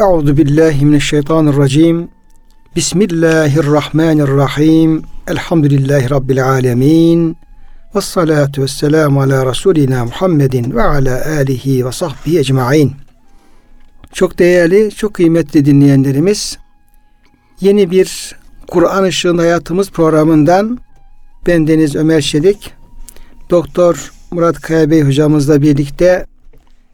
Euzu billahi mineşşeytanirracim. Bismillahirrahmanirrahim. Elhamdülillahi rabbil alamin. Ves salatu vesselamu ala Resulina Muhammedin ve ala alihi ve sahbihi ecmaîn. Çok değerli, çok kıymetli dinleyenlerimiz, yeni bir Kur'an Işığında Hayatımız programından ben Deniz Ömer Şedik, Doktor Murat Kaya hocamızla birlikte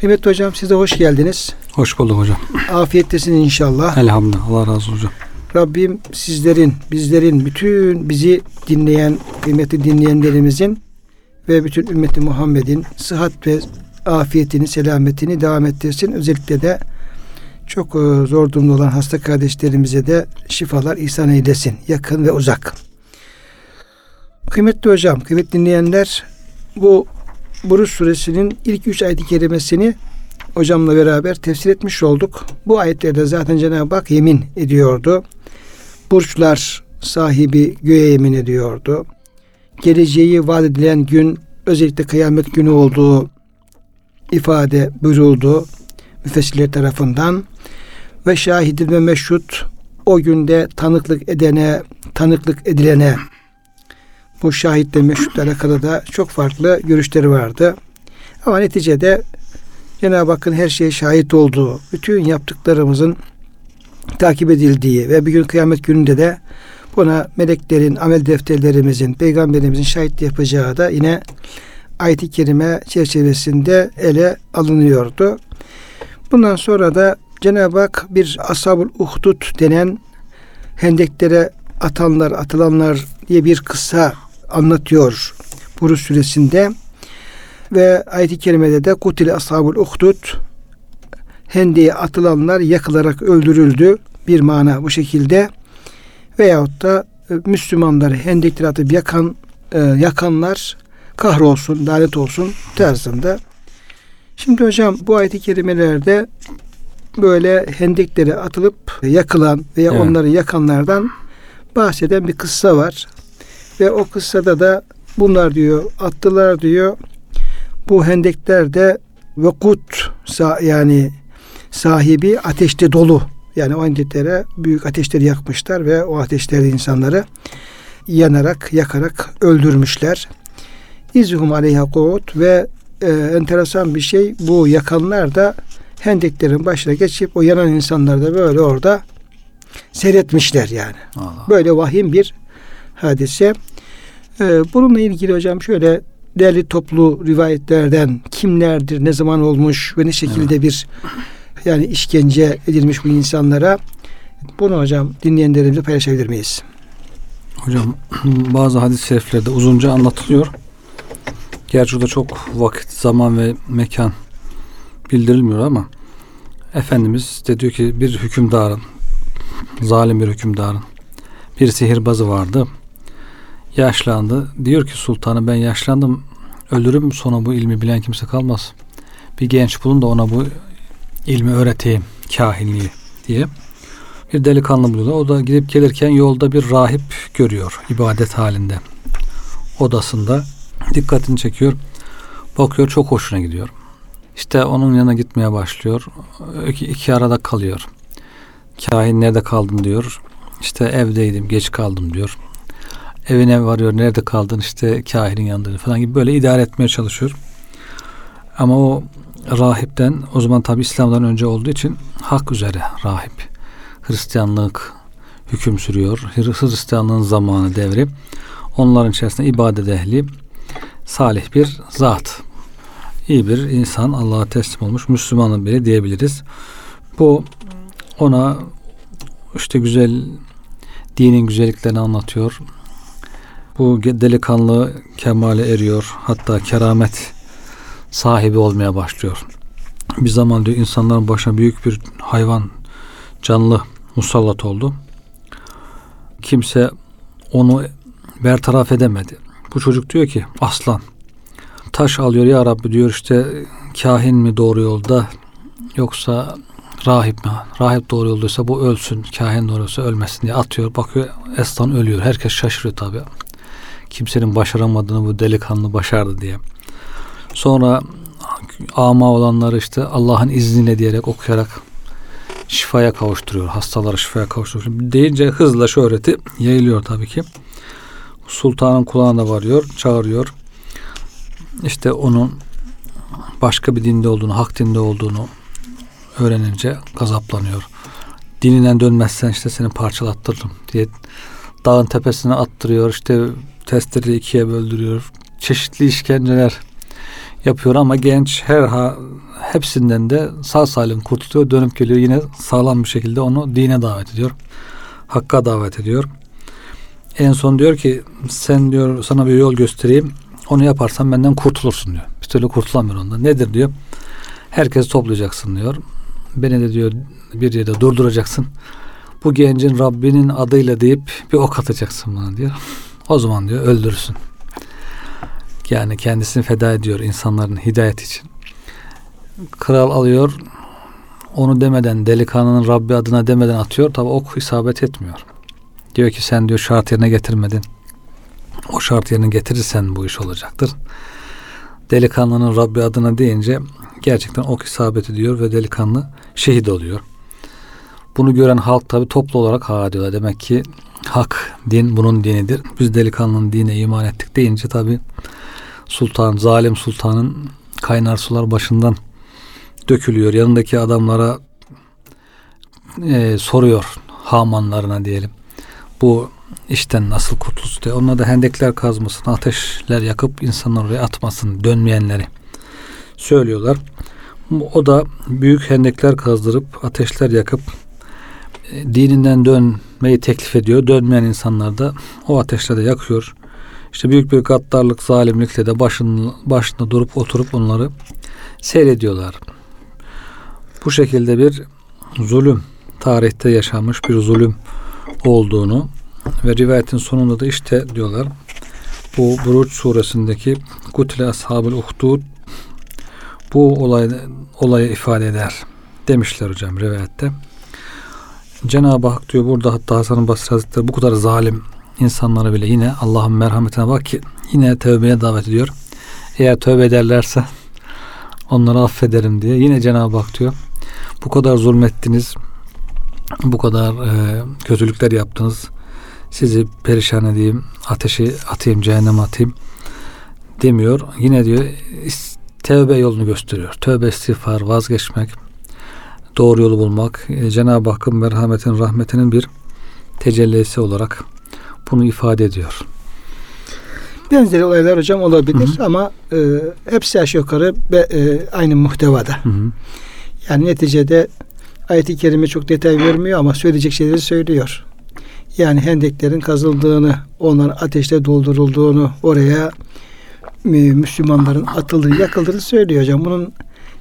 Kıymetli hocam size hoş geldiniz. Hoş bulduk hocam. Afiyettesin inşallah. Elhamdülillah. Allah razı olsun hocam. Rabbim sizlerin, bizlerin, bütün bizi dinleyen, kıymetli dinleyenlerimizin ve bütün ümmeti Muhammed'in sıhhat ve afiyetini, selametini devam ettirsin. Özellikle de çok e, zor durumda olan hasta kardeşlerimize de şifalar ihsan eylesin. Yakın ve uzak. Kıymetli hocam, kıymetli dinleyenler bu Buruş suresinin ilk üç ayet-i kerimesini hocamla beraber tefsir etmiş olduk. Bu ayetlerde zaten Cenab-ı Hak yemin ediyordu. Burçlar sahibi göğe yemin ediyordu. Geleceği vaat edilen gün özellikle kıyamet günü olduğu ifade buyuruldu müfessirler tarafından ve şahidin ve meşhut o günde tanıklık edene, tanıklık edilene bu şahitle meşhutle alakalı da çok farklı görüşleri vardı. Ama neticede Cenab-ı Hakk'ın her şeye şahit olduğu, bütün yaptıklarımızın takip edildiği ve bir gün kıyamet gününde de buna meleklerin, amel defterlerimizin, peygamberimizin şahit yapacağı da yine ayet-i kerime çerçevesinde ele alınıyordu. Bundan sonra da Cenab-ı Hak bir ashabul uhdud denen hendeklere atanlar, atılanlar diye bir kısa anlatıyor Buruz suresinde. Ve ayet-i kerimede de kutile ashabul uhdud hendeye atılanlar yakılarak öldürüldü. Bir mana bu şekilde. Veyahut da e, Müslümanları hendekleri atıp yakan e, yakanlar kahrolsun, lanet olsun tarzında. Şimdi hocam bu ayet-i kerimelerde böyle hendeklere atılıp yakılan veya evet. onları yakanlardan bahseden bir kıssa var. Ve o kıssada da bunlar diyor attılar diyor. Bu hendeklerde vekut yani sahibi ateşte dolu. Yani o hendeklere büyük ateşleri yakmışlar ve o ateşlerde insanları yanarak, yakarak öldürmüşler. İzhum aleyha kuut ve e, enteresan bir şey bu yakanlar da hendeklerin başına geçip o yanan insanlar da böyle orada seyretmişler yani. Allah. Böyle vahim bir hadise. Ee, bununla ilgili hocam şöyle değerli toplu rivayetlerden kimlerdir, ne zaman olmuş ve ne şekilde bir yani işkence edilmiş bu insanlara bunu hocam dinleyenlerimizle paylaşabilir miyiz? Hocam bazı hadis-i şeriflerde uzunca anlatılıyor. Gerçi da çok vakit, zaman ve mekan bildirilmiyor ama Efendimiz de diyor ki bir hükümdarın, zalim bir hükümdarın bir sihirbazı vardı yaşlandı. Diyor ki sultanı ben yaşlandım ölürüm sonra bu ilmi bilen kimse kalmaz. Bir genç bulun da ona bu ilmi öğreteyim kahinliği diye. Bir delikanlı buluyor. O da gidip gelirken yolda bir rahip görüyor ibadet halinde. Odasında dikkatini çekiyor. Bakıyor çok hoşuna gidiyor. İşte onun yanına gitmeye başlıyor. İki, iki arada kalıyor. Kahin nerede kaldın diyor. İşte evdeydim geç kaldım diyor evine varıyor nerede kaldın işte kahinin yanında falan gibi böyle idare etmeye çalışıyor. Ama o rahipten o zaman tabi İslam'dan önce olduğu için hak üzere rahip. Hristiyanlık hüküm sürüyor. Hristiyanlığın zamanı devri. Onların içerisinde ibadet ehli salih bir zat. iyi bir insan Allah'a teslim olmuş Müslümanın biri diyebiliriz. Bu ona işte güzel dinin güzelliklerini anlatıyor bu delikanlı kemale eriyor. Hatta keramet sahibi olmaya başlıyor. Bir zaman diyor insanların başına büyük bir hayvan canlı musallat oldu. Kimse onu bertaraf edemedi. Bu çocuk diyor ki aslan taş alıyor ya Rabbi diyor işte kahin mi doğru yolda yoksa rahip mi? Rahip doğru yoldaysa bu ölsün. Kahin doğru yolda ölmesin diye atıyor. Bakıyor aslan ölüyor. Herkes şaşırıyor tabi. Kimsenin başaramadığını bu delikanlı başardı diye. Sonra ama olanları işte Allah'ın izniyle diyerek okuyarak şifaya kavuşturuyor. Hastaları şifaya kavuşturuyor. Deyince hızla şöhreti yayılıyor tabii ki. Sultanın kulağına varıyor, çağırıyor. İşte onun başka bir dinde olduğunu, hak dinde olduğunu öğrenince gazaplanıyor. Dininden dönmezsen işte seni parçalattırırım diye dağın tepesine attırıyor. İşte testleri ikiye böldürüyor. Çeşitli işkenceler yapıyor ama genç her ha, hepsinden de sağ salim kurtuluyor. Dönüp geliyor yine sağlam bir şekilde onu dine davet ediyor. Hakka davet ediyor. En son diyor ki sen diyor sana bir yol göstereyim. Onu yaparsan benden kurtulursun diyor. Bir türlü kurtulamıyor ondan. Nedir diyor. Herkes toplayacaksın diyor. Beni de diyor bir yerde durduracaksın. Bu gencin Rabbinin adıyla deyip bir ok atacaksın bana diyor. O zaman diyor öldürürsün. Yani kendisini feda ediyor insanların hidayet için. Kral alıyor onu demeden delikanlının Rabbi adına demeden atıyor. Tabi ok isabet etmiyor. Diyor ki sen diyor şart yerine getirmedin. O şart yerine getirirsen bu iş olacaktır. Delikanlının Rabbi adına deyince gerçekten ok isabet ediyor ve delikanlı şehit oluyor. Bunu gören halk tabi toplu olarak ha diyorlar. Demek ki hak din bunun dinidir. Biz delikanlının dine iman ettik deyince tabi sultan, zalim sultanın kaynar sular başından dökülüyor. Yanındaki adamlara e, soruyor hamanlarına diyelim. Bu işten nasıl kurtulsun diye. Onlar da hendekler kazmasın, ateşler yakıp insanları oraya atmasın, dönmeyenleri söylüyorlar. O da büyük hendekler kazdırıp ateşler yakıp e, dininden dönmeyi teklif ediyor. Dönmeyen insanlar da o ateşlerde yakıyor. İşte büyük bir gaddarlık, zalimlikle de başın, başında durup oturup onları seyrediyorlar. Bu şekilde bir zulüm, tarihte yaşanmış bir zulüm olduğunu ve rivayetin sonunda da işte diyorlar bu Buruç suresindeki Kutile Ashabul Uhdud bu olay, olayı ifade eder demişler hocam rivayette. Cenab-ı Hak diyor burada hatta Hasan-ı Basri Hazretleri bu kadar zalim insanlara bile yine Allah'ın merhametine bak ki yine tövbeye davet ediyor. Eğer tövbe ederlerse onları affederim diye. Yine Cenab-ı Hak diyor bu kadar zulmettiniz bu kadar e, kötülükler yaptınız sizi perişan edeyim ateşi atayım cehenneme atayım demiyor. Yine diyor tövbe yolunu gösteriyor. Tövbe istiğfar vazgeçmek doğru yolu bulmak e, Cenab-ı Hakk'ın merhametin rahmetinin bir tecellisi olarak bunu ifade ediyor. Benzeri olaylar hocam olabilir hı hı. ama e, hepsi aşağı yukarı be, e, aynı muhtevada. Hı hı. Yani neticede ayet-i kerime çok detay vermiyor ama söyleyecek şeyleri söylüyor. Yani hendeklerin kazıldığını, onların ateşte doldurulduğunu, oraya e, Müslümanların atıldığı, yakıldığını söylüyor hocam. Bunun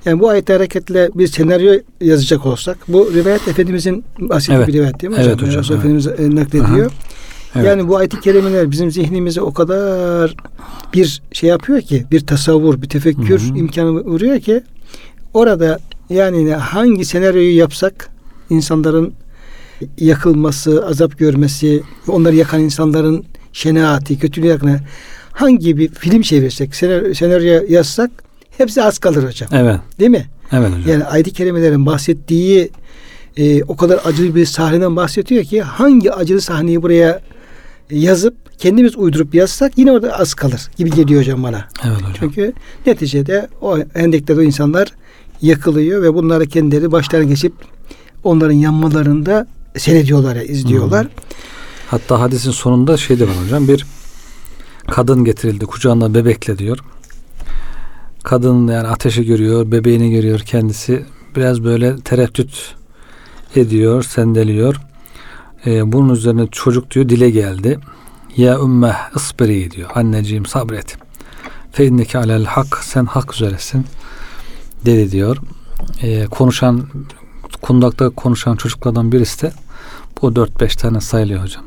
yani bu ayet hareketle bir senaryo yazacak olsak bu rivayet Efendimizin bahsettiği evet. bir rivayet değil mi hocam? Evet hocam. Evet. Efendimiz e, naklediyor. Evet. Yani bu ayet-i kerimeler bizim zihnimize o kadar bir şey yapıyor ki bir tasavvur, bir tefekkür Hı-hı. imkanı vuruyor ki orada yani hangi senaryoyu yapsak insanların yakılması, azap görmesi, onları yakan insanların şenaati, kötülüğü yakına hangi bir film çevirsek, senaryo, senaryo yazsak hepsi az kalır hocam. Evet. Değil mi? Evet hocam. Yani ayet-i kerimelerin bahsettiği e, o kadar acılı bir sahneden bahsediyor ki hangi acılı sahneyi buraya yazıp kendimiz uydurup yazsak yine orada az kalır gibi geliyor hocam bana. Evet hocam. Çünkü neticede o hendeklerde o insanlar yakılıyor ve bunları kendileri başlarına geçip onların yanmalarında seyrediyorlar, izliyorlar. Hmm. Hatta hadisin sonunda şey de var hocam bir kadın getirildi kucağında bebekle diyor. Kadın yani ateşi görüyor, bebeğini görüyor kendisi. Biraz böyle tereddüt ediyor, sendeliyor. Ee, bunun üzerine çocuk diyor dile geldi. Ya ümme ısbiri diyor. Anneciğim sabret. Fe inneke alel hak. Sen hak üzeresin. Dedi diyor. Ee, konuşan kundakta konuşan çocuklardan birisi de bu 4-5 tane sayılıyor hocam.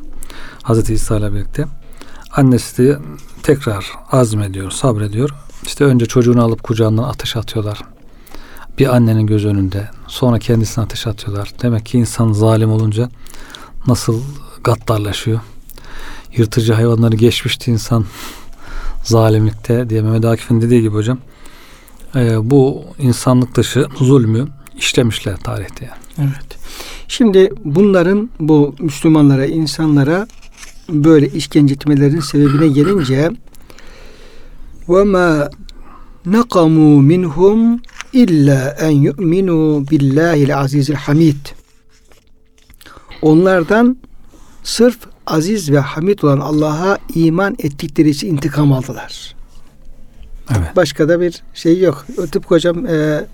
Hazreti İsa ile birlikte. Annesi de tekrar azmediyor, sabrediyor. İşte önce çocuğunu alıp kucağından ateş atıyorlar. Bir annenin göz önünde. Sonra kendisine ateş atıyorlar. Demek ki insan zalim olunca nasıl gaddarlaşıyor. Yırtıcı hayvanları geçmişti insan zalimlikte diye Mehmet Akif'in dediği gibi hocam. e, bu insanlık dışı zulmü işlemişler tarihte yani. Evet. Şimdi bunların bu Müslümanlara, insanlara böyle işkence etmelerinin sebebine gelince ve ma nakamu minhum illa en yu'minu billahil azizil hamid. Onlardan sırf aziz ve hamid olan Allah'a iman ettikleri için intikam aldılar. Evet. Başka da bir şey yok. Tıpkı hocam e,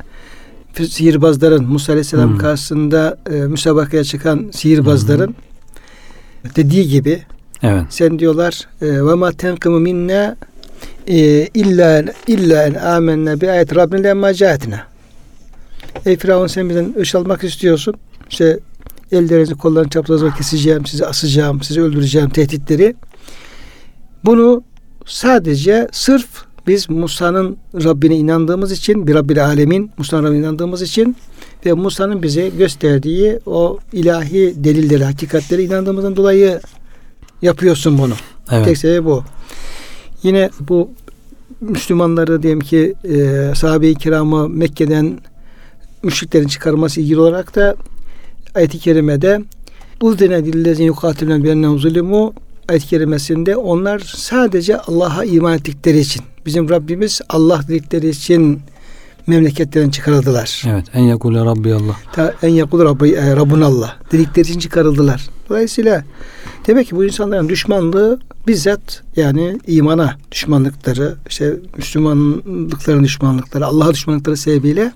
sihirbazların Musa Aleyhisselam Hmm. karşısında e, müsabakaya çıkan sihirbazların dediği gibi Evet. sen diyorlar e, ve ma tenkimu minna e, illa illa en amenne bi ayet rabbina lemma caetna. Ey Firavun sen bizden öç almak istiyorsun. İşte ellerinizi kollarını çaprazına keseceğim, sizi asacağım, sizi öldüreceğim tehditleri. Bunu sadece sırf biz Musa'nın Rabbine inandığımız için, bir Rabbil Alemin Musa'nın Rabbine inandığımız için ve Musa'nın bize gösterdiği o ilahi delilleri, hakikatleri inandığımızdan dolayı yapıyorsun bunu. Evet. Tek sebebi bu. Yine bu Müslümanları diyelim ki e, sahabe-i kiramı Mekke'den müşriklerin çıkarması ilgili olarak da ayet-i kerimede Uzdine dillezine yukatilüne biennehum zulümü ayet-i kerimesinde onlar sadece Allah'a iman ettikleri için bizim Rabbimiz Allah dedikleri için memleketten çıkarıldılar. Evet. En yakule Rabbi Allah. Ta en yakul Rabbi, e, Rabbun Allah dedikleri için çıkarıldılar. Dolayısıyla demek ki bu insanların düşmanlığı bizzat yani imana düşmanlıkları, işte Müslümanlıkların düşmanlıkları, Allah'a düşmanlıkları sebebiyle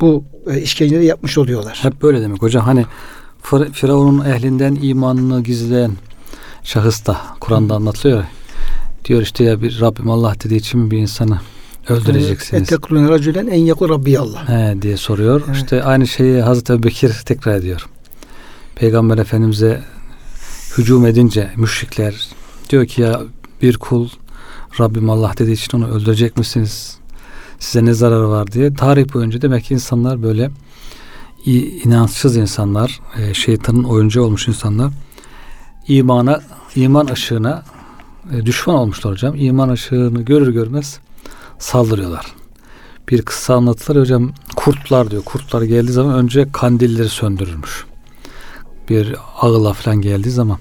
bu e, işkenceleri yapmış oluyorlar. Hep böyle demek hocam. Hani Fir- Firavun'un ehlinden imanını gizleyen şahıs da Kur'an'da anlatılıyor. Diyor işte ya bir Rabbim Allah dediği için bir insanı öldüreceksiniz. Ettekulun racülen en yakul Rabbi Allah. He diye soruyor. Evet. İşte aynı şeyi Hazreti Ebubekir tekrar ediyor. Peygamber Efendimiz'e hücum edince müşrikler diyor ki ya bir kul Rabbim Allah dediği için onu öldürecek misiniz? Size ne zararı var diye. Tarih boyunca demek ki insanlar böyle inançsız insanlar, e, şeytanın oyuncu olmuş insanlar imana, iman ışığına e, düşman olmuşlar hocam. İman ışığını görür görmez saldırıyorlar bir kısa anlatılır hocam kurtlar diyor. Kurtlar geldiği zaman önce kandilleri söndürürmüş. Bir ağla falan geldiği zaman.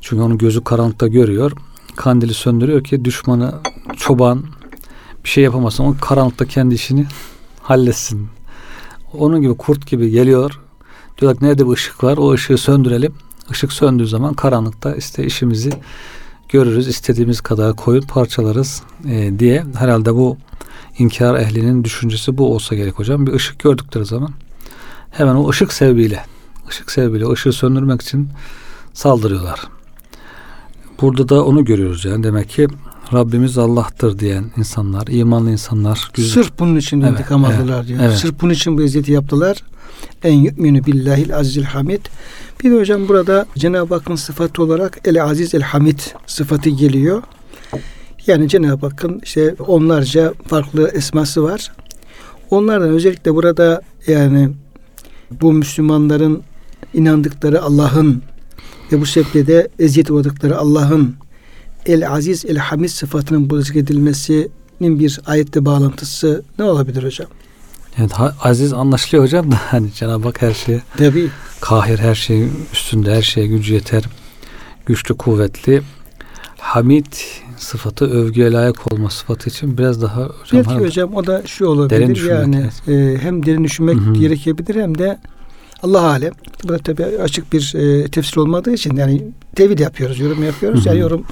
Çünkü onun gözü karanlıkta görüyor. Kandili söndürüyor ki düşmanı çoban bir şey yapamasın. O karanlıkta kendi işini halletsin. Onun gibi kurt gibi geliyor. Diyorlar ki nerede bu ışık var? O ışığı söndürelim. Işık söndüğü zaman karanlıkta işte işimizi görürüz. istediğimiz kadar koyup parçalarız e, diye. Herhalde bu inkar ehlinin düşüncesi bu olsa gerek hocam. Bir ışık gördükleri zaman hemen o ışık sebebiyle ışık sebebiyle ışığı söndürmek için saldırıyorlar. Burada da onu görüyoruz yani demek ki Rabbimiz Allah'tır diyen insanlar, imanlı insanlar. güzel- Sırf bunun için Evet, intikam evet, aldılar diyor. evet. Sırf bunun için bu eziyeti yaptılar. En yu'minu billahil azizil hamid. Bir de hocam burada Cenab-ı Hakk'ın sıfatı olarak el aziz el hamid sıfatı geliyor. Yani Cenab-ı Hakk'ın işte onlarca farklı esması var. Onlardan özellikle burada yani bu Müslümanların inandıkları Allah'ın ve bu sebeple de eziyet uğradıkları Allah'ın el aziz el hamid sıfatının bu zikredilmesinin bir ayette bağlantısı ne olabilir hocam? Evet, aziz anlaşılıyor hocam da hani Cenab-ı Hak her şeye Tabii. kahir, her şeyin üstünde, her şeye gücü yeter. Güçlü, kuvvetli. Hamid sıfatı övgüye layık olma sıfatı için biraz daha hocam Belki hani- hocam o da şu olabilir Derin düşünmek, yani e, hem derin düşünmek Hı hı. gerekebilir hem de Allah alem. Burada tabii açık bir e, tefsir olmadığı için yani tevil yapıyoruz, yorum yapıyoruz. Hı hı. Yani yorum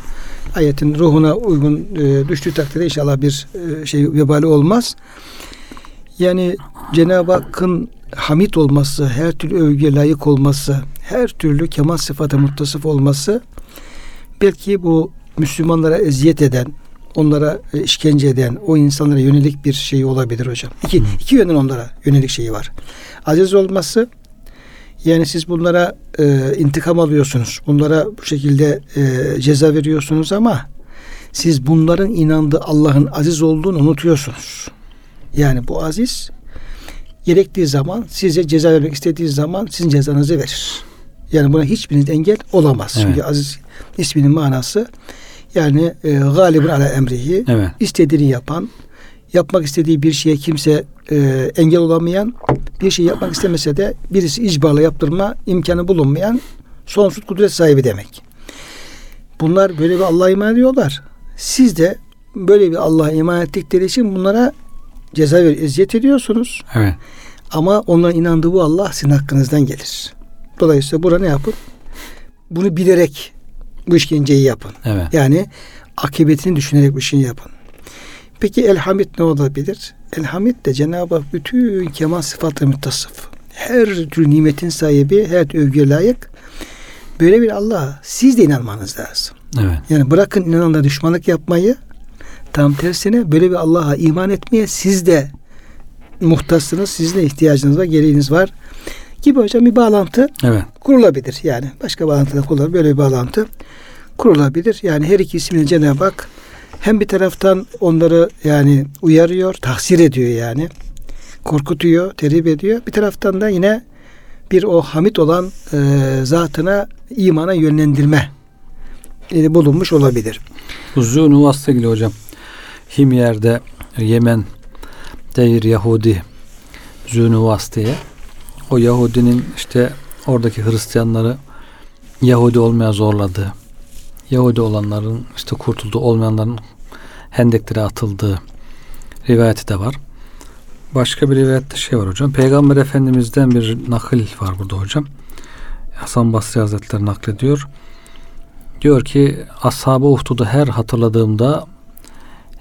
ayetin ruhuna uygun e, düştüğü takdirde inşallah bir e, şey vebali olmaz. Yani Cenab-ı Hakk'ın hamid olması, her türlü övgüye layık olması, her türlü kemal sıfata muttasıf olması belki bu Müslümanlara eziyet eden, onlara e, işkence eden o insanlara yönelik bir şey olabilir hocam. İki, iki yönden onlara yönelik şeyi var. Aziz olması yani siz bunlara e, intikam alıyorsunuz. Bunlara bu şekilde e, ceza veriyorsunuz ama siz bunların inandığı Allah'ın aziz olduğunu unutuyorsunuz. Yani bu aziz gerektiği zaman size ceza vermek istediği zaman sizin cezanızı verir. Yani buna hiçbiriniz engel olamaz. Evet. Çünkü aziz isminin manası yani e, galibun ala emrihi Evet. istediğini yapan, yapmak istediği bir şeye kimse e, engel olamayan, bir şey yapmak istemese de birisi icbarla yaptırma imkanı bulunmayan sonsuz kudret sahibi demek. Bunlar böyle bir Allah'a iman ediyorlar. Siz de böyle bir Allah'a iman ettikleri için bunlara ceza ver, eziyet ediyorsunuz. Evet. Ama onların inandığı bu Allah sizin hakkınızdan gelir. Dolayısıyla burada ne yapın? Bunu bilerek bu işkenceyi yapın. Evet. Yani akıbetini düşünerek bu işini yapın. Peki elhamid ne olabilir? Elhamid de Cenab-ı Hak bütün kemal sıfatı müttasıf. Her türlü nimetin sahibi, her türlü övgüye layık. Böyle bir Allah'a siz de inanmanız lazım. Evet. Yani bırakın inananlara düşmanlık yapmayı, tam tersine böyle bir Allah'a iman etmeye siz de muhtaçsınız, sizin de ihtiyacınız var, gereğiniz var. Gibi hocam bir bağlantı Evet. kurulabilir. Yani başka bağlantıda kurulabilir. Böyle bir bağlantı kurulabilir. Yani her iki ismini Cenab-ı Hak hem bir taraftan onları yani uyarıyor, tahsir ediyor yani. Korkutuyor, terhip ediyor. Bir taraftan da yine bir o hamid olan e, zatına imana yönlendirme e, bulunmuş olabilir. Bu Zûnuvas'la ilgili hocam. Himyer'de Yemen Deyir Yahudi Zûnuvas diye o Yahudinin işte oradaki Hristiyanları Yahudi olmaya zorladığı Yahudi olanların işte kurtulduğu olmayanların hendeklere atıldığı rivayeti de var. Başka bir rivayette şey var hocam. Peygamber Efendimiz'den bir nakil var burada hocam. Hasan Basri Hazretleri naklediyor. Diyor ki Ashab-ı Uhdud'u her hatırladığımda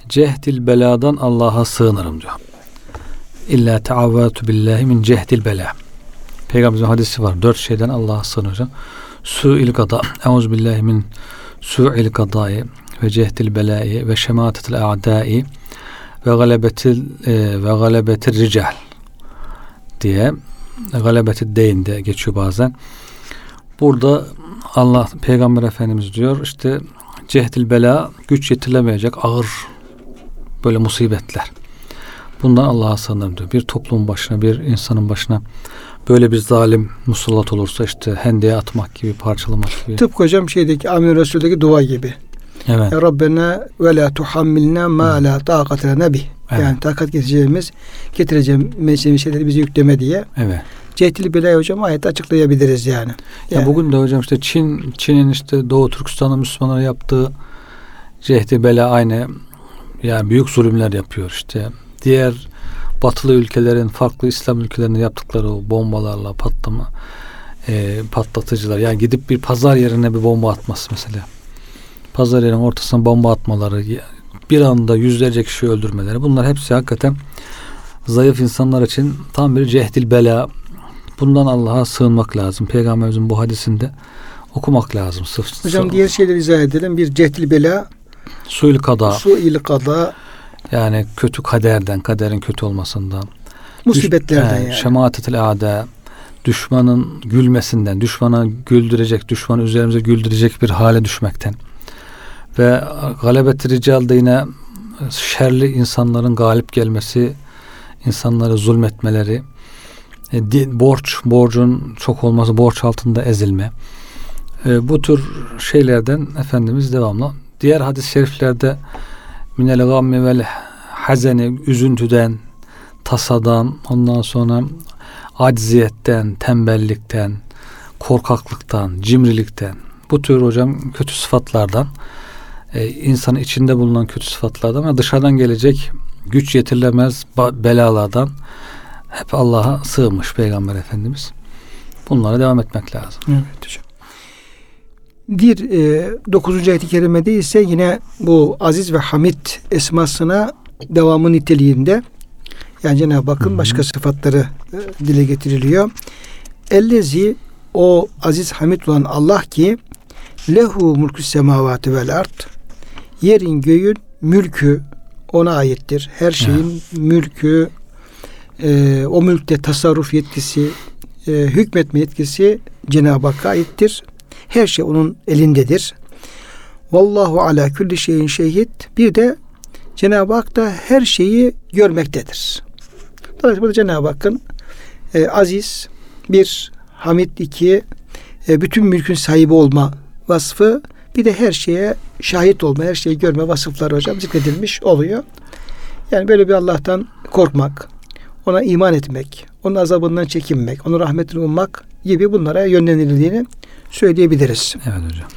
cehdil beladan Allah'a sığınırım diyor. İlla teavvatu billahi min cehdil bela. Peygamberimizin hadisi var. Dört şeyden Allah'a sığınacağım. Su'il gada. Euzu billahi min su'il gadai ve cehdil belai ve şematetil a'dai ve galebetil e, ve galebetir rical diye galebetil deyin de geçiyor bazen. Burada Allah Peygamber Efendimiz diyor işte cehdil bela güç yetilemeyecek ağır böyle musibetler. Bundan Allah'a sığınırım diyor. Bir toplumun başına, bir insanın başına böyle bir zalim musallat olursa işte hendeye atmak gibi, parçalamak gibi. Tıpkı hocam şeydeki Amir Resul'deki dua gibi. Evet. Ya Rabbena ve la tuhammilna ma la taqate lena bih. Evet. Yani takat getireceğimiz, getireceğimiz şeyleri bize yükleme diye. Evet. Cehdili belayı hocam ayette açıklayabiliriz yani. Ya Yani bugün de hocam işte Çin Çin'in işte Doğu Türkistan'ın Müslümanlara yaptığı cehdi bela aynı yani büyük zulümler yapıyor işte. Diğer batılı ülkelerin farklı İslam ülkelerinde yaptıkları o bombalarla patlama e, patlatıcılar yani gidip bir pazar yerine bir bomba atması mesela. Pazar yerinin ortasına bomba atmaları bir anda yüzlerce kişi öldürmeleri bunlar hepsi hakikaten zayıf insanlar için tam bir cehdil bela bundan Allah'a sığınmak lazım. Peygamberimizin bu hadisinde okumak lazım. Sıf, hocam su- diğer şeyleri izah edelim. Bir cehdil bela, suil kada su il kada, yani kötü kaderden, kaderin kötü olmasından, musibetlerden Düş- yani. Şemaatetil ade düşmanın gülmesinden, düşmana güldürecek, düşmanı üzerimize güldürecek bir hale düşmekten ve galebet rical da yine şerli insanların galip gelmesi, insanları zulmetmeleri, e, di- borç, borcun çok olması, borç altında ezilme. E, bu tür şeylerden Efendimiz devamlı. Diğer hadis-i şeriflerde minel gammi vel hazeni, üzüntüden, tasadan, ondan sonra acziyetten, tembellikten, korkaklıktan, cimrilikten, bu tür hocam kötü sıfatlardan, e, insanın içinde bulunan kötü sıfatlardan ve dışarıdan gelecek güç yetirilemez belalardan hep Allah'a sığınmış Peygamber Efendimiz. Bunlara devam etmek lazım. Evet hocam. Bir e, 9. ayet-i kerimede ise yine bu aziz ve hamid esmasına devamı niteliğinde yani Cenab-ı Hakk'ın başka sıfatları e, dile getiriliyor. Ellezi o aziz hamid olan Allah ki lehu mulku semavati vel art yerin göğün mülkü ona aittir. Her şeyin mülkü e, o mülkte tasarruf yetkisi e, hükmetme yetkisi Cenab-ı Hakk'a aittir. Her şey onun elindedir. Vallahu ala külli şeyin şehit. Bir de Cenab-ı Hak da her şeyi görmektedir. Dolayısıyla burada Cenab-ı Hakk'ın e, aziz, bir, hamid iki, e, bütün mülkün sahibi olma vasfı, bir de her şeye şahit olma, her şeyi görme vasıfları hocam zikredilmiş oluyor. Yani böyle bir Allah'tan korkmak, ona iman etmek, onun azabından çekinmek, onun rahmetini ummak gibi bunlara yönlendirildiğini söyleyebiliriz. Evet hocam.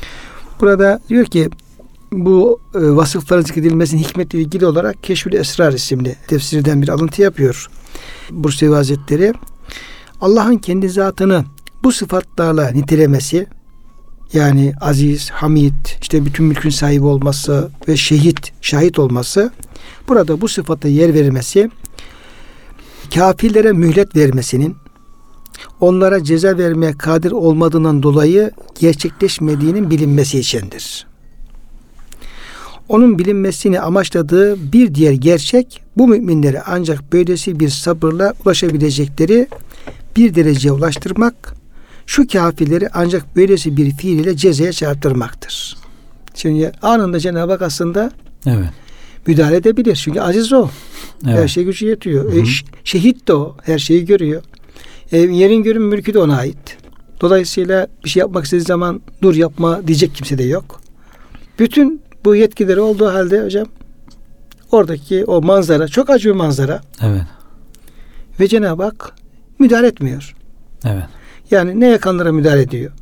Burada diyor ki bu e, vasıfların zikredilmesinin hikmetle ilgili olarak Keşfül Esrar isimli tefsirden bir alıntı yapıyor. Bursevi Hazretleri Allah'ın kendi zatını bu sıfatlarla nitelemesi yani aziz, hamid, işte bütün mülkün sahibi olması ve şehit, şahit olması burada bu sıfata yer verilmesi kafirlere mühlet vermesinin onlara ceza vermeye kadir olmadığından dolayı gerçekleşmediğinin bilinmesi içindir. Onun bilinmesini amaçladığı bir diğer gerçek bu müminleri ancak böylesi bir sabırla ulaşabilecekleri bir dereceye ulaştırmak, şu kafirleri ancak böylesi bir fiil ile cezaya çarptırmaktır. Şimdi anında Cenab-ı Hak aslında Evet. müdahale edebilir. Çünkü aziz o. Evet. Her şey gücü yetiyor. Hı hı. E, şehit de o. Her şeyi görüyor. E, yerin görün mülkü de ona ait. Dolayısıyla bir şey yapmak istediği zaman dur yapma diyecek kimse de yok. Bütün bu yetkileri olduğu halde hocam oradaki o manzara çok acı bir manzara Evet. ve Cenab-ı Hak müdahale etmiyor. Evet. Yani ne yakanlara müdahale ediyor.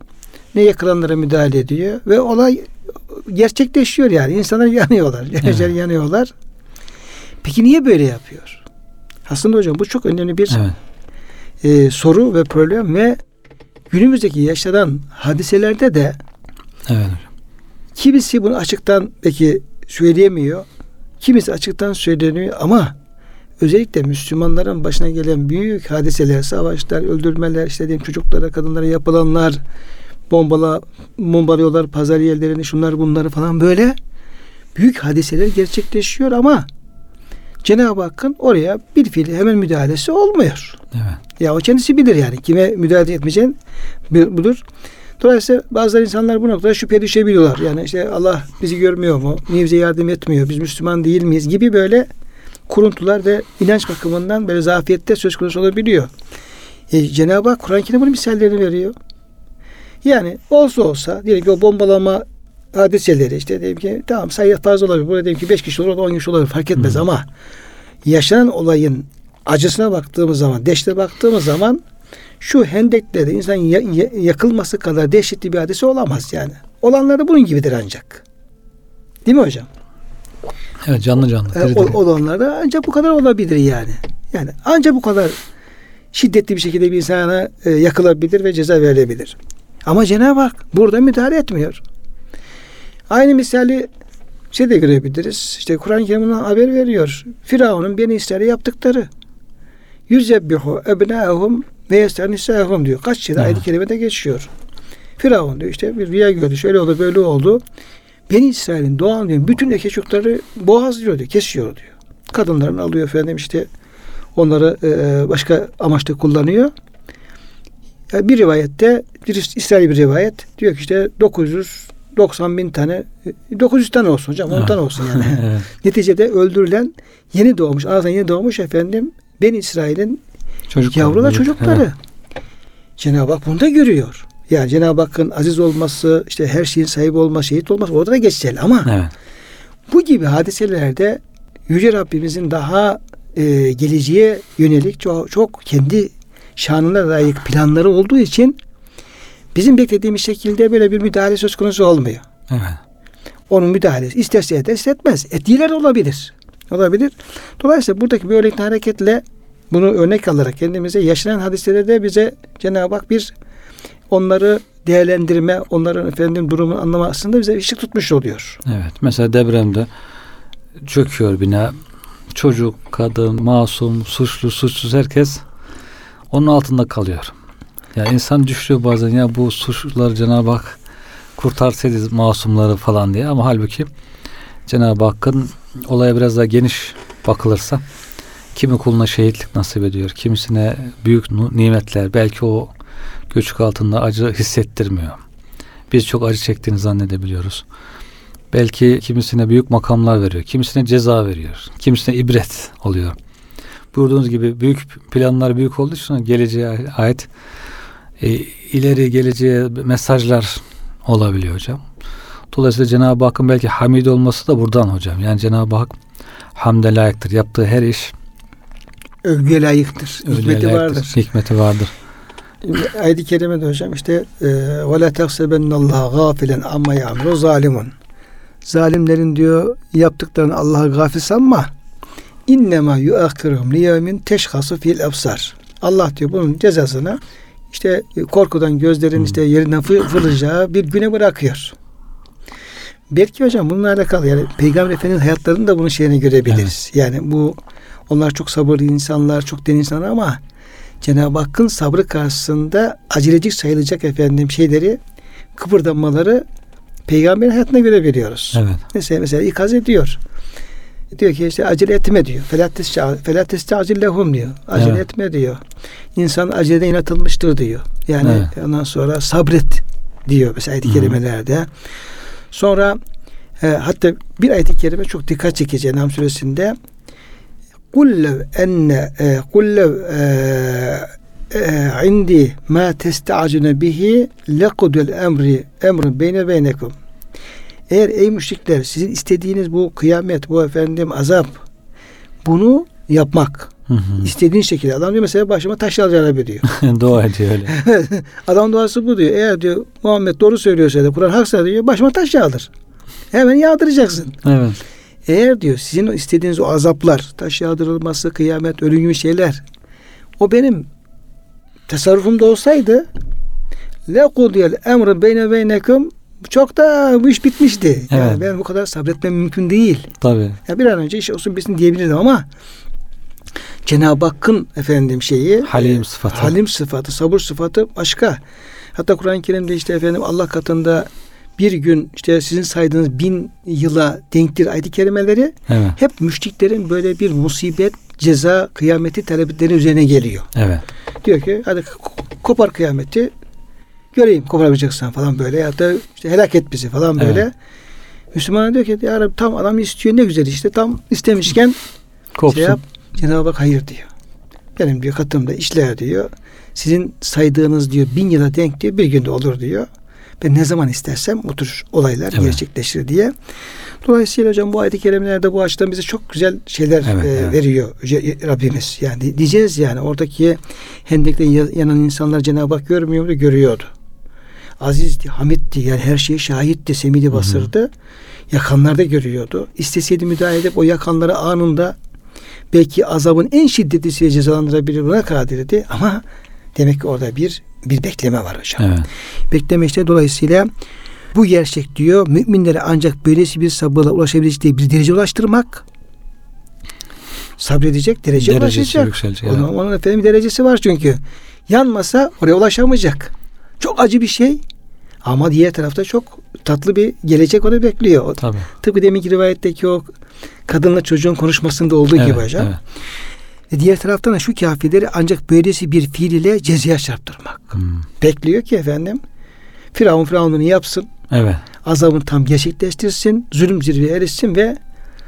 Ne yakılanlara müdahale ediyor ve olay gerçekleşiyor yani. İnsanlar yanıyorlar. Evet. yanıyorlar. Peki niye böyle yapıyor? Aslında hocam bu çok önemli bir Evet. E, soru ve problem ve günümüzdeki yaşanan hadiselerde de Evet kimisi bunu açıktan peki söyleyemiyor. Kimisi açıktan söyleniyor ama özellikle Müslümanların başına gelen büyük hadiseler, savaşlar, öldürmeler, işte diyeyim çocuklara, kadınlara yapılanlar, bombala, bombalıyorlar pazar yerlerini, şunlar bunları falan böyle büyük hadiseler gerçekleşiyor ama Cenab-ı Hakk'ın oraya bir fiil hemen müdahalesi olmuyor. Evet. Ya o kendisi bilir yani. Kime müdahale etmeyeceğini budur. Dolayısıyla bazı insanlar bu noktada şüphe düşebiliyorlar. Yani işte Allah bizi görmüyor mu? Niye bize yardım etmiyor? Biz Müslüman değil miyiz? Gibi böyle kuruntular ve inanç bakımından böyle zafiyette söz konusu olabiliyor. E, Cenab-ı Hak Kur'an-ı Kerim'in misallerini veriyor. Yani olsa olsa diyelim ki o bombalama hadiseleri işte diyelim ki tamam sayı fazla olabilir. Burada diyelim ki 5 kişi olur, orada 10 kişi olabilir fark etmez Hı. ama yaşanan olayın acısına baktığımız zaman, deşte baktığımız zaman şu hendekte de insan ya- ya- yakılması kadar dehşetli bir hadise olamaz yani. Olanlar da bunun gibidir ancak. Değil mi hocam? Evet canlı canlı. E, o- diri. olanlar da ancak bu kadar olabilir yani. Yani ancak bu kadar şiddetli bir şekilde bir insana e, yakılabilir ve ceza verilebilir. Ama Cenab-ı Hak burada müdahale etmiyor. Aynı misali şey de görebiliriz. İşte Kur'an-ı Kerim'den haber veriyor. Firavun'un Beni İsrail'e yaptıkları. Yüzebbihu ebnâhum ve yestanisâhum diyor. Kaç Evet. ayet-i kerimede geçiyor. Firavun diyor işte bir rüya gördü. Şöyle oldu böyle oldu. Beni İsrail'in doğan diyor bütün erkek çocukları boğazlıyor diyor. Kesiyor diyor. Kadınlarını alıyor efendim işte onları e, başka amaçta kullanıyor. Ya bir rivayette bir İsrail bir rivayet diyor ki işte 990 bin tane 900 tane olsun hocam 10 Evet. tane olsun yani. evet. Neticede öldürülen yeni doğmuş anadan yeni doğmuş efendim Ben İsrail'in Çocuklar. yavru da evet. çocukları. Evet. Cenab-ı Hak bunu da görüyor. Yani Cenab-ı Hakk'ın aziz olması, işte her şeyin sahibi olması, şehit olması orada da geçerli ama Evet. bu gibi hadiselerde Yüce Rabbimizin daha e, geleceğe yönelik çok, çok kendi şanına layık planları olduğu için bizim beklediğimiz şekilde böyle bir müdahale söz konusu olmuyor. Evet. Onun müdahalesi isterse eder, ister etmez. Etkiler olabilir. Olabilir. Dolayısıyla buradaki bir örnekten hareketle bunu örnek alarak kendimize yaşanan hadiselerde bize Cenab-ı Hak bir onları değerlendirme, onların efendim durumunu anlamasında bize ışık tutmuş oluyor. Evet. Mesela depremde çöküyor bina. Çocuk, kadın, masum, suçlu, suçsuz herkes onun altında kalıyor. Yani insan düşüyor bazen ya bu suçluları Cenab-ı Hak kurtarsaydı masumları falan diye ama halbuki Cenab-ı Hakk'ın olaya biraz daha geniş bakılırsa kimi kuluna şehitlik nasip ediyor, kimisine büyük nimetler, belki o göçük altında acı hissettirmiyor. Biz çok acı çektiğini zannedebiliyoruz. Belki kimisine büyük makamlar veriyor, kimisine ceza veriyor, kimisine ibret oluyor. Buyurduğunuz gibi büyük planlar büyük olduğu için geleceğe ait e, ileri geleceğe mesajlar olabiliyor hocam. Dolayısıyla Cenab-ı Hakk'ın belki hamid olması da buradan hocam. Yani Cenab-ı Hak hamde layıktır. Yaptığı her iş Övgüye layıktır. övgüye Hikmeti layıktır, vardır. Hikmeti vardır. Ayet-i kerimede hocam işte ve la tahsebennallaha gafilen amma ya'melu zalimun. Zalimlerin diyor yaptıklarını Allah'a gafil sanma. İnnemâ yuakhiruhum liyevmin teşhasu fil absar. Allah diyor bunun cezasını işte korkudan gözlerin Hmm. işte yerinden fı- fırlayacağı bir güne bırakıyor. Belki hocam bununla alakalı yani Peygamber Efendimiz'in hayatlarını da bunun şeyini görebiliriz. Yani bu onlar çok sabırlı insanlar, çok den insanlar ama Cenab-ı Hakk'ın sabrı karşısında aceleci sayılacak efendim şeyleri kıpırdanmaları peygamberin hayatına göre veriyoruz. Evet. Mesela, mesela ikaz ediyor diyor ki işte acele etme diyor. Felatis acil lehum diyor. Acele evet. etme diyor. İnsan acele inatılmıştır diyor. Yani evet. ondan sonra sabret diyor mesela ayet-i kerimelerde. Sonra e, hatta bir ayet-i kerime çok dikkat çekici Enam suresinde kullev enne e, kullev e, e, indi ma testacine bihi lekudül emri emrun beyne beynekum eğer ey müşrikler sizin istediğiniz bu kıyamet, bu efendim azap bunu yapmak. Hı hı. istediğin şekilde. Adam diyor mesela başıma taş alacağını diyor. Dua ediyor öyle. Adam duası bu diyor. Eğer diyor Muhammed doğru söylüyorsa da Kur'an haksa diyor başıma taş yağdır. Hemen yağdıracaksın. Evet. Eğer diyor sizin istediğiniz o azaplar, taş yağdırılması, kıyamet, ölüm gibi şeyler o benim tasarrufumda olsaydı le kudiyel emru beyne beynekum çok da bu iş bitmişti. Yani Evet. ben bu kadar sabretmem mümkün değil. Tabii. Ya bir an önce iş olsun bitsin diyebilirdim ama Cenab-ı Hakk'ın efendim şeyi Halim e, sıfatı. halim sıfatı, sabır sıfatı başka. Hatta Kur'an-ı Kerim'de işte efendim Allah katında bir gün işte sizin saydığınız bin yıla denktir ayet-i kerimeleri Evet. hep müşriklerin böyle bir musibet, ceza, kıyameti talepleri üzerine geliyor. Evet. Diyor ki hadi kopar kıyameti göreyim koparabileceksen falan böyle ya da işte helak et bizi falan böyle. Evet. Müslüman diyor ki ya Rabbi tam adam istiyor ne güzel işte tam istemişken Kopsun. şey yap. Cenab-ı Hak hayır diyor. Benim diyor katımda işler diyor. Sizin saydığınız diyor bin yıla denk diyor bir günde olur diyor. Ben ne zaman istersem o tür olaylar Evet. gerçekleşir diye. Dolayısıyla hocam bu ayet-i kerimelerde bu açıdan bize çok güzel şeyler Evet, e, evet. veriyor Rabbimiz. Yani diyeceğiz yani oradaki hendekte ya- yanan insanlar Cenab-ı Hak görmüyor muydu? Görüyordu. Azizdi, hamitti yani her şeye şahitti, semidi basırdı. Yakanlar da görüyordu. İsteseydi müdahale edip o yakanları anında belki azabın en şiddetlisiyle cezalandırabilir buna kadirdi ama demek ki orada bir bir bekleme var hocam. Evet. Bekleme işte dolayısıyla bu gerçek diyor müminlere ancak böylesi bir sabırla ulaşabilecekleri bir derece ulaştırmak sabredecek derece Derecesi ulaşacak. Onun, evet. onun efendim derecesi var çünkü. Yanmasa oraya ulaşamayacak. Çok acı bir şey ama diğer tarafta çok tatlı bir gelecek onu bekliyor. Tabii. Tıpkı deminki rivayetteki o kadınla çocuğun konuşmasında olduğu gibi Evet, hocam. evet. E diğer taraftan da şu kafirleri ancak böylesi bir fiil ile cezaya çarptırmak. Hmm. Bekliyor ki efendim Firavun Firavun'unu yapsın. Evet. Azabını tam gerçekleştirsin. Zulüm zirveye erişsin ve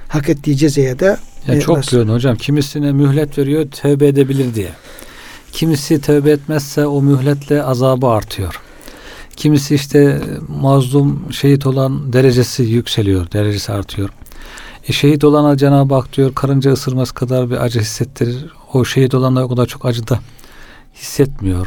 hak ettiği cezaya da Ya e, çok diyorsun hocam. Kimisine mühlet veriyor tövbe edebilir diye. Kimisi tövbe etmezse o mühletle azabı artıyor. Kimisi işte mazlum şehit olan derecesi yükseliyor, derecesi artıyor. E şehit olana Cenab-ı Hak diyor karınca ısırması kadar bir acı hissettirir. O şehit olanlar o kadar çok acı da hissetmiyor.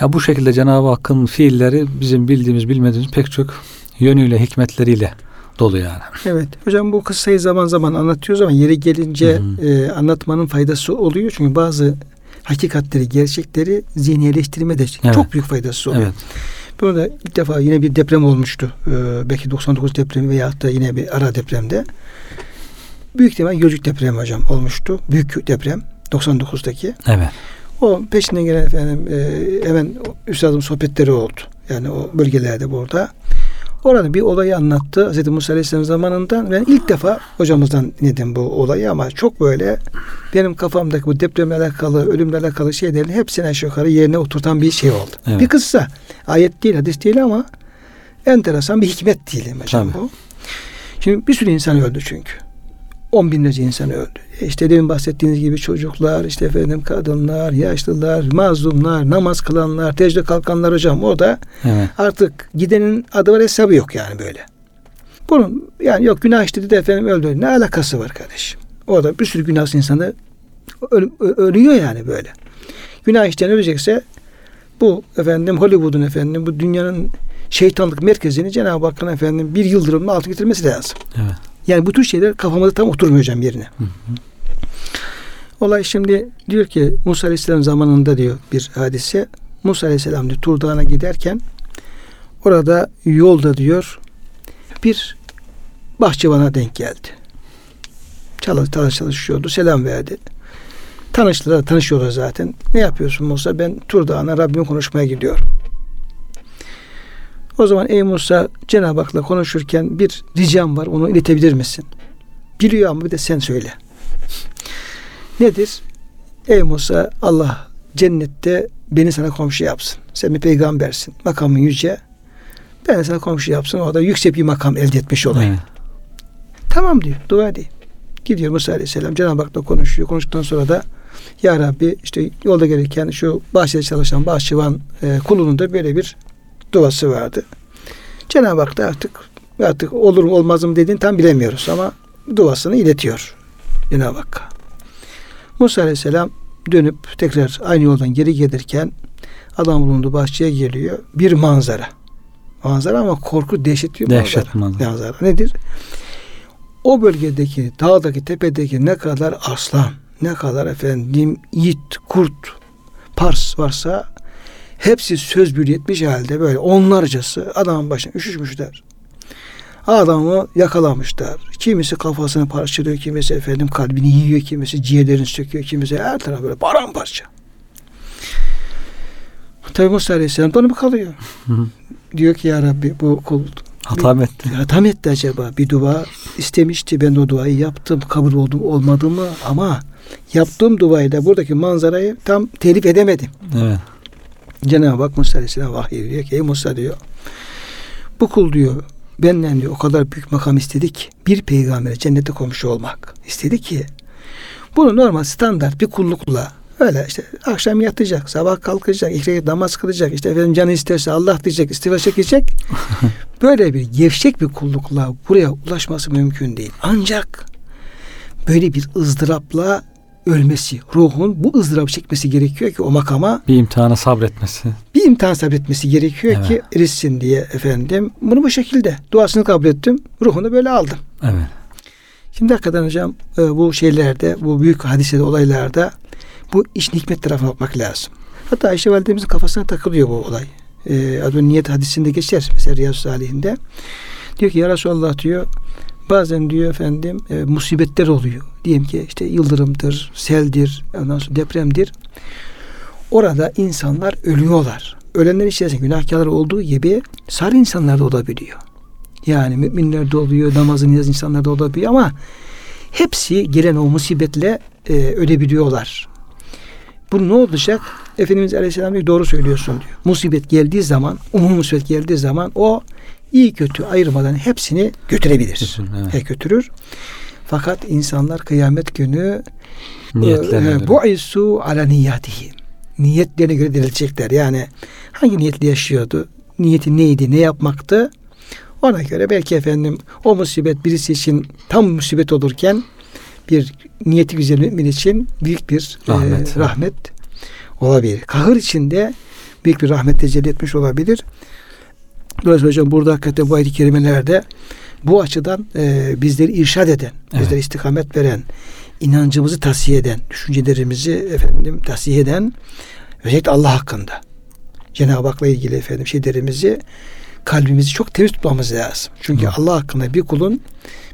Ya bu şekilde Cenab-ı Hakk'ın fiilleri bizim bildiğimiz bilmediğimiz pek çok yönüyle hikmetleriyle dolu yani. Evet. Hocam bu kıssayı zaman zaman anlatıyoruz ama yeri gelince Hı e, anlatmanın faydası oluyor. Çünkü bazı hakikatleri, gerçekleri zihniyeleştirmede Evet. çok büyük faydası oluyor. Evet. Burada ilk defa yine bir deprem olmuştu. Ee, belki 99 depremi veya da yine bir ara depremde. Büyük ihtimal Gölcük depremi hocam olmuştu. Büyük deprem 99'daki. Evet. O peşinden gelen efendim e, hemen üstadım sohbetleri oldu. Yani o bölgelerde burada. Orada bir olayı anlattı Hz. Musa Aleyhisselam zamanından. Ben ilk defa hocamızdan dinledim bu olayı ama çok böyle benim kafamdaki bu depremle alakalı, ölümle alakalı şeylerin hepsini aşağı yukarı yerine oturtan bir şey oldu. Evet. Bir kıssa. Ayet değil, hadis değil ama enteresan bir hikmet diyelim hocam Tabii. bu. Şimdi bir sürü insan öldü çünkü. On binlerce insan öldü. E İşte demin bahsettiğiniz gibi çocuklar, işte efendim kadınlar, yaşlılar, mazlumlar, namaz kılanlar, tecrübe kalkanlar hocam. O da Evet. artık gidenin adı var hesabı yok yani böyle. Bunun yani yok günah işledi de efendim öldü. Ne alakası var kardeşim? Orada bir sürü günahsız insanı öl- ölüyor yani böyle. Günah işleyen ölecekse bu efendim Hollywood'un efendim bu dünyanın şeytanlık merkezini Cenab-ı Hakk'ın efendim bir yıldırımla altı getirmesi lazım. Evet. Yani bu tür şeyler kafamda tam oturmuyor hocam yerine. Olay şimdi diyor ki Musa Aleyhisselam zamanında diyor bir hadise. Musa Aleyhisselam diyor Tur Dağı'na giderken orada yolda diyor bir bahçıvana denk geldi. Çalış, çalış, çalışıyordu. Selam verdi. Tanıştılar, tanışıyorlar zaten. Ne yapıyorsun Musa? Ben Tur Dağı'na Rabbime konuşmaya gidiyorum. O zaman ey Musa Cenab-ı Hak'la konuşurken bir ricam var onu iletebilir misin? Biliyor ama bir de sen söyle. Nedir? Ey Musa Allah cennette beni sana komşu yapsın. Sen bir peygambersin. Makamın yüce. Ben sana komşu yapsın. Orada yüksek bir makam elde etmiş olayım. Evet. Tamam diyor. Dua edeyim. Gidiyor Musa Aleyhisselam. Cenab-ı Hak'la konuşuyor. Konuştuktan sonra da Ya Rabbi işte yolda gelirken şu bahçede çalışan bahçıvan e, kulunun da böyle bir duası vardı. Cenab-ı Hak da artık artık olur mu olmaz mı dediğini tam bilemiyoruz ama duasını iletiyor Cenab-ı Hakk'a. Musa Aleyhisselam dönüp tekrar aynı yoldan geri gelirken adam bulunduğu bahçeye geliyor. Bir manzara. Manzara ama korku dehşet bir Dehşet manzara. manzara. Nedir? O bölgedeki, dağdaki, tepedeki ne kadar aslan, ne kadar efendim yiğit, kurt, pars varsa hepsi söz bir yetmiş halde böyle onlarcası adamın başına üşüşmüşler. Adamı yakalamışlar. Kimisi kafasını parçalıyor, kimisi efendim kalbini yiyor, kimisi ciğerlerini söküyor, kimisi her taraf böyle paramparça. Tabi Musa Aleyhisselam donup kalıyor. Diyor ki ya Rabbi bu kul Hata mı etti? ya tam etti acaba bir dua istemişti ben o duayı yaptım kabul oldu olmadı mı ama yaptığım duayla buradaki manzarayı tam telif edemedim. Evet. Cenab-ı Hak Musa Aleyhisselam vahiy diyor ki ey Musa diyor bu kul diyor benden diyor o kadar büyük makam istedik bir peygambere cennete komşu olmak istedi ki bunu normal standart bir kullukla öyle işte akşam yatacak sabah kalkacak iki rekat namaz kılacak işte efendim canı isterse Allah diyecek istifa çekecek. Böyle bir gevşek bir kullukla buraya ulaşması mümkün değil. Ancak böyle bir ızdırapla ölmesi ruhun bu ızdırap çekmesi gerekiyor ki o makama Bir imtihana sabretmesi. bir imtihan sabretmesi gerekiyor Evet. ki erişsin diye efendim. Bunu bu şekilde duasını kabul ettim. Ruhunu böyle aldım. Evet. Şimdi hakikaten hocam e, bu şeylerde, bu büyük hadisede, olaylarda bu iş hikmet tarafına bakmak lazım. Hatta Ayşe validemizin kafasına takılıyor bu olay. E, adı niyet hadisinde geçer mesela Riyaz Salihinde. Diyor ki ya Resulallah diyor bazen diyor efendim e, musibetler oluyor. Diyelim ki işte yıldırımdır, seldir, ondan sonra depremdir. Orada insanlar ölüyorlar. Ölenler içerisinde günahkarlar olduğu gibi sarı insanlar da olabiliyor. Yani müminler de oluyor, namazı niyaz insanlar da olabiliyor ama hepsi gelen o musibetle e, ölebiliyorlar. Bu ne olacak? Efendimiz Aleyhisselam diyor, doğru söylüyorsun diyor. Musibet geldiği zaman, umum musibet geldiği zaman o iyi kötü ayırmadan hepsini götürebilir. Evet. E, götürür. Fakat insanlar kıyamet günü e, göre. bu isu ala niyatihi. Niyetlerine göre dirilecekler. Yani hangi niyetle yaşıyordu? Niyeti neydi? Ne yapmaktı? Ona göre belki efendim o musibet birisi için tam musibet olurken bir niyeti güzel mümin için büyük bir Rahmet. e, rahmet olabilir. Kahır içinde büyük bir rahmet tecelli etmiş olabilir. Dolayısıyla hocam burada hakikaten bu ayet-i kerimelerde bu açıdan e, bizleri irşad eden, Evet. bizlere istikamet veren, inancımızı tasfiye eden, düşüncelerimizi efendim tasfiye eden özellikle Allah hakkında Cenab-ı Hak'la ilgili efendim şeylerimizi kalbimizi çok temiz tutmamız lazım. Çünkü Hı. Allah hakkında bir kulun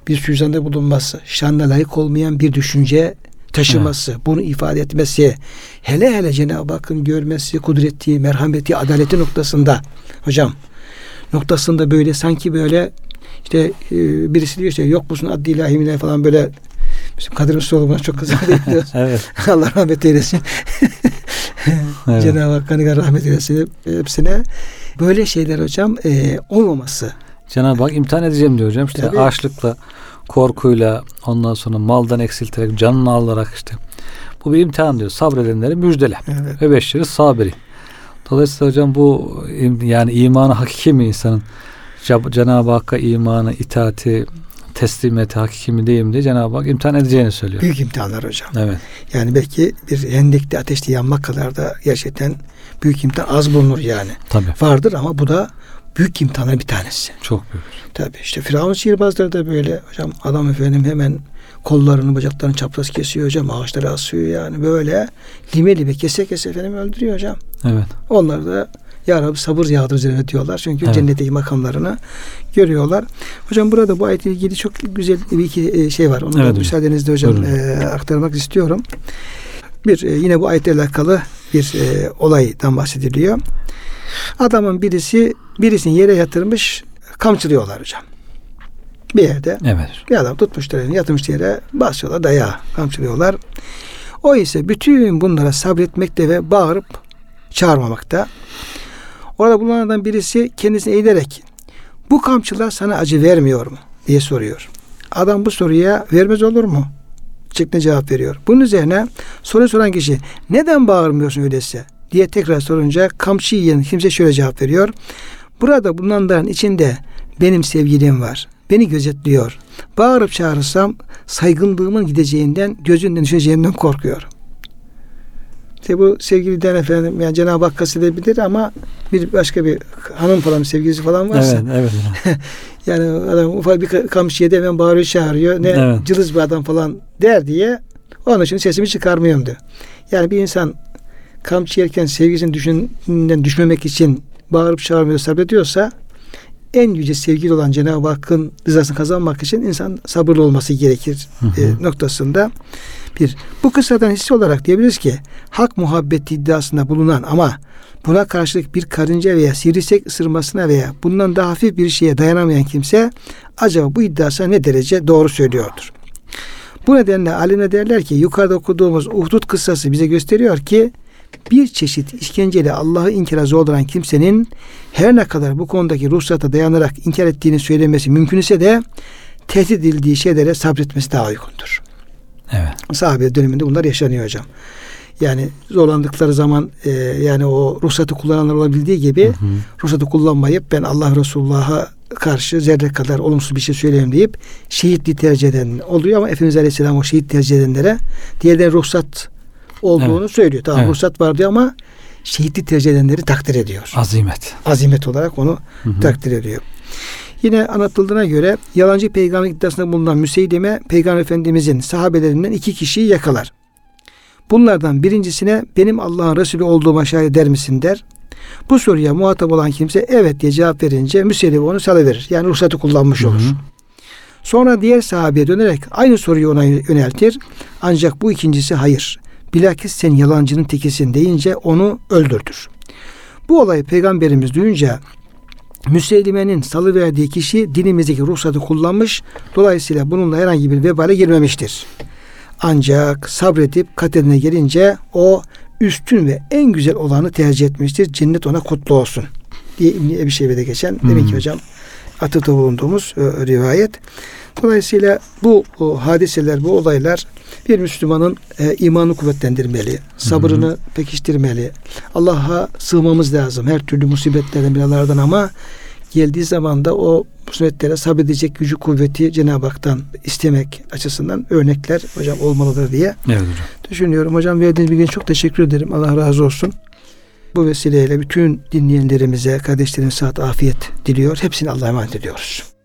bir suizanda bulunması, şanla layık olmayan bir düşünce taşıması, bunu ifade etmesi, hele hele Cenab-ı Hakk'ın görmesi, kudreti, merhameti, adaleti noktasında hocam noktasında böyle sanki böyle işte e, birisi diyor işte yok musun adli ilahi falan böyle bizim Kadir Mustafa buna çok kızar diyor. evet. Allah rahmet eylesin. Evet. Cenab-ı Hakk'a rahmet eylesin hepsine. Böyle şeyler hocam e, olmaması Cenab-ı Hak imtihan edeceğim diyor hocam. İşte Tabii. açlıkla, korkuyla, ondan sonra maldan eksilterek, canını alarak işte. Bu bir imtihan diyor. Sabredenleri müjdele. Evet. Ve beşleri sabiri. Dolayısıyla hocam bu yani imanı hakiki mi insanın? Cenab-ı Hakk'a imanı, itaati, teslimiyeti hakiki mi değil mi diye Cenab-ı Hak imtihan edeceğini söylüyor. Büyük imtihanlar hocam. Evet. Yani belki bir hendekte ateşte yanmak kadar da gerçekten büyük imtihan az bulunur yani. Tabii. Vardır ama bu da büyük imtihanlar bir tanesi. Çok büyük. Tabii işte Firavun sihirbazları da böyle hocam adam efendim hemen kollarını bacaklarını çapraz kesiyor hocam ağaçlara asıyor yani böyle lime lime kese kese efendim öldürüyor hocam. Evet. Onlar da Ya Rabbi sabır yağdır üzerine diyorlar. Çünkü Evet. cennetteki makamlarını görüyorlar. Hocam burada bu ayetle ilgili çok güzel bir iki e, şey var. Onu da Evet hocam. müsaadenizle hocam Buyurun. e, aktarmak istiyorum. Bir e, yine bu ayetle alakalı bir e, olaydan bahsediliyor. Adamın birisi birisini yere yatırmış kamçılıyorlar hocam. Bir yerde Evet. bir adam tutmuşlar elini yatırmış yere basıyorlar dayağı kamçılıyorlar. O ise bütün bunlara sabretmekte ve bağırıp çağırmamakta. Orada bulunanlardan birisi kendisine eğilerek bu kamçılar sana acı vermiyor mu diye soruyor. Adam bu soruya vermez olur mu? şeklinde cevap veriyor. Bunun üzerine soru soran kişi neden bağırmıyorsun öyleyse diye tekrar sorunca kamçı yiyen kimse şöyle cevap veriyor. Burada bulunanların içinde benim sevgilim var. Beni gözetliyor. Bağırıp çağırırsam saygınlığımın gideceğinden, gözünden düşeceğimden korkuyorum. İşte bu sevgiliden efendim yani Cenab-ı Hak kastedilebilir ama bir başka bir hanım falan sevgilisi falan varsa Evet, evet. yani adam ufak bir kamçı yedi hemen bağırıyor çağırıyor. Ne Evet. cılız bir adam falan der diye onun için sesimi çıkarmıyorum diyor. Yani bir insan kamçı yerken sevgisini düşünden düşmemek için bağırıp çağırmıyor sabrediyorsa en yüce sevgili olan Cenab-ı Hakk'ın rızasını kazanmak için insan sabırlı olması gerekir Hı hı. e, noktasında bir. Bu kıssadan hissi olarak diyebiliriz ki hak muhabbeti iddiasında bulunan ama buna karşılık bir karınca veya sivrisinek ısırmasına veya bundan daha hafif bir şeye dayanamayan kimse acaba bu iddiasına ne derece doğru söylüyordur? Bu nedenle alimler derler ki yukarıda okuduğumuz Uhdud kıssası bize gösteriyor ki bir çeşit işkenceyle Allah'ı inkara zorlayan kimsenin her ne kadar bu konudaki ruhsata dayanarak inkar ettiğini söylemesi mümkün ise de tehdit edildiği şeylere sabretmesi daha uygundur. Evet. Sahabe döneminde bunlar yaşanıyor hocam. Yani zorlandıkları zaman e, yani o ruhsatı kullananlar olabildiği gibi Hı hı. ruhsatı kullanmayıp ben Allah Resulullah'a karşı zerre kadar olumsuz bir şey söyleyeyim deyip şehitliği tercih eden oluyor ama Efendimiz Aleyhisselam o şehit tercih edenlere diğerleri ruhsat olduğunu söylüyor. Tamam Evet. ruhsat var diyor ama şehitliği tercih edenleri takdir ediyor. Azimet. Azimet olarak onu Hı hı. takdir ediyor. Yine anlatıldığına göre yalancı peygamber iddiasında bulunan Müseydeme peygamber efendimizin sahabelerinden iki kişiyi yakalar. Bunlardan birincisine benim Allah'ın Resulü olduğuma şahit eder misin der. Bu soruya muhatap olan kimse evet diye cevap verince Müseyleme onu salıverir. Yani ruhsatı kullanmış Hı olur. hı. Sonra diğer sahabeye dönerek aynı soruyu ona yöneltir. Ancak bu ikincisi hayır. Bilakis sen yalancının tekisin deyince onu öldürdür. Bu olayı peygamberimiz duyunca Müseylime'nin salıverdiği kişi dinimizdeki ruhsatı kullanmış. Dolayısıyla bununla herhangi bir vebale girmemiştir. Ancak sabredip kaderine gelince o üstün ve en güzel olanı tercih etmiştir. Cennet ona kutlu olsun. Diye İbn-i Ebi Şeybe'de geçen demek ki Hmm. hocam atıfta bulunduğumuz e, rivayet. Dolayısıyla bu o, hadiseler, bu olaylar bir Müslümanın e, imanını kuvvetlendirmeli, sabrını pekiştirmeli. Allah'a sığmamız lazım her türlü musibetlerden, belalardan ama geldiği zaman da o musibetlere sabredecek gücü, kuvveti Cenab-ı Hak'tan istemek açısından örnekler hocam olmalıdır diye Evet hocam. düşünüyorum. Hocam verdiğiniz bilgiye çok teşekkür ederim. Allah razı olsun. Bu vesileyle bütün dinleyenlerimize, kardeşlerim saat afiyet diliyor. Hepsini Allah'a emanet ediyoruz.